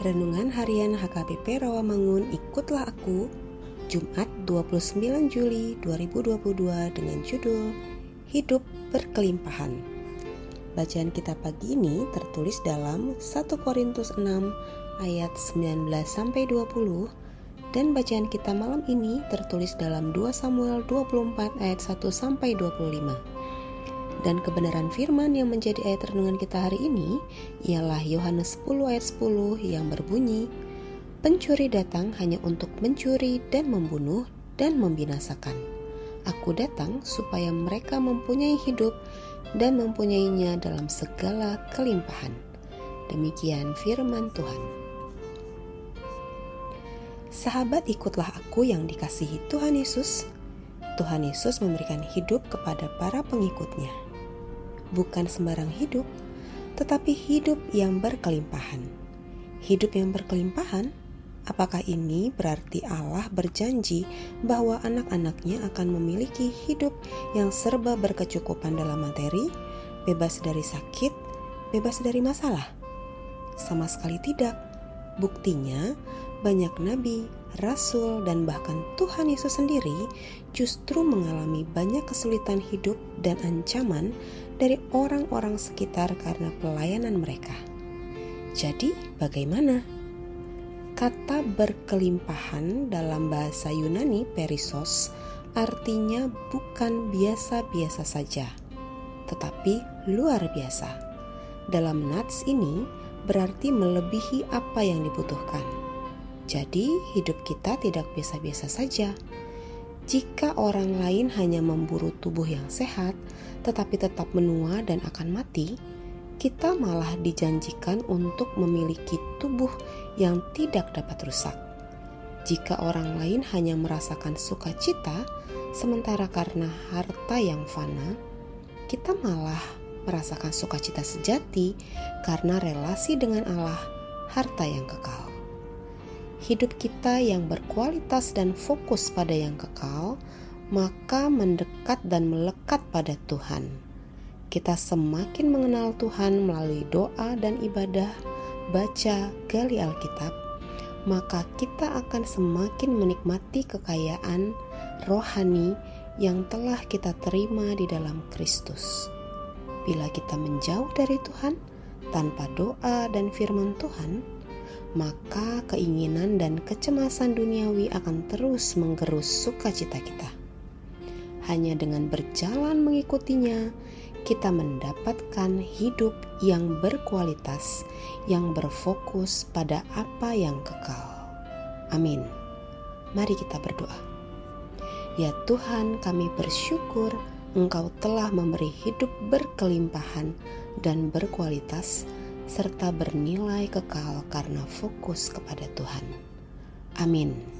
Renungan Harian HKBP Rawamangun Ikutlah Aku Jumat 29 Juli 2022 dengan judul Hidup Berkelimpahan Bacaan kita pagi ini tertulis dalam 1 Korintus 6 ayat 19 sampai 20 dan bacaan kita malam ini tertulis dalam 2 Samuel 24 ayat 1 sampai 25. Dan kebenaran firman yang menjadi ayat renungan kita hari ini ialah Yohanes 10 ayat 10 yang berbunyi, Pencuri datang hanya untuk mencuri dan membunuh dan membinasakan. Aku datang supaya mereka mempunyai hidup dan mempunyainya dalam segala kelimpahan. Demikian firman Tuhan. Sahabat ikutlah aku yang dikasihi Tuhan Yesus. Tuhan Yesus memberikan hidup kepada para pengikutnya bukan sembarang hidup, tetapi hidup yang berkelimpahan. Hidup yang berkelimpahan, apakah ini berarti Allah berjanji bahwa anak-anaknya akan memiliki hidup yang serba berkecukupan dalam materi, bebas dari sakit, bebas dari masalah? Sama sekali tidak. Buktinya, banyak nabi, rasul, dan bahkan Tuhan Yesus sendiri justru mengalami banyak kesulitan hidup dan ancaman dari orang-orang sekitar karena pelayanan mereka. Jadi, bagaimana? Kata berkelimpahan dalam bahasa Yunani perisos artinya bukan biasa-biasa saja, tetapi luar biasa. Dalam nats ini berarti melebihi apa yang dibutuhkan. Jadi, hidup kita tidak biasa-biasa saja. Jika orang lain hanya memburu tubuh yang sehat, tetapi tetap menua dan akan mati, kita malah dijanjikan untuk memiliki tubuh yang tidak dapat rusak. Jika orang lain hanya merasakan sukacita, sementara karena harta yang fana, kita malah merasakan sukacita sejati karena relasi dengan Allah, harta yang kekal hidup kita yang berkualitas dan fokus pada yang kekal, maka mendekat dan melekat pada Tuhan. Kita semakin mengenal Tuhan melalui doa dan ibadah, baca, gali Alkitab, maka kita akan semakin menikmati kekayaan rohani yang telah kita terima di dalam Kristus. Bila kita menjauh dari Tuhan tanpa doa dan firman Tuhan, maka keinginan dan kecemasan duniawi akan terus menggerus sukacita kita. Hanya dengan berjalan mengikutinya, kita mendapatkan hidup yang berkualitas, yang berfokus pada apa yang kekal. Amin. Mari kita berdoa. Ya Tuhan, kami bersyukur Engkau telah memberi hidup berkelimpahan dan berkualitas serta bernilai kekal karena fokus kepada Tuhan. Amin.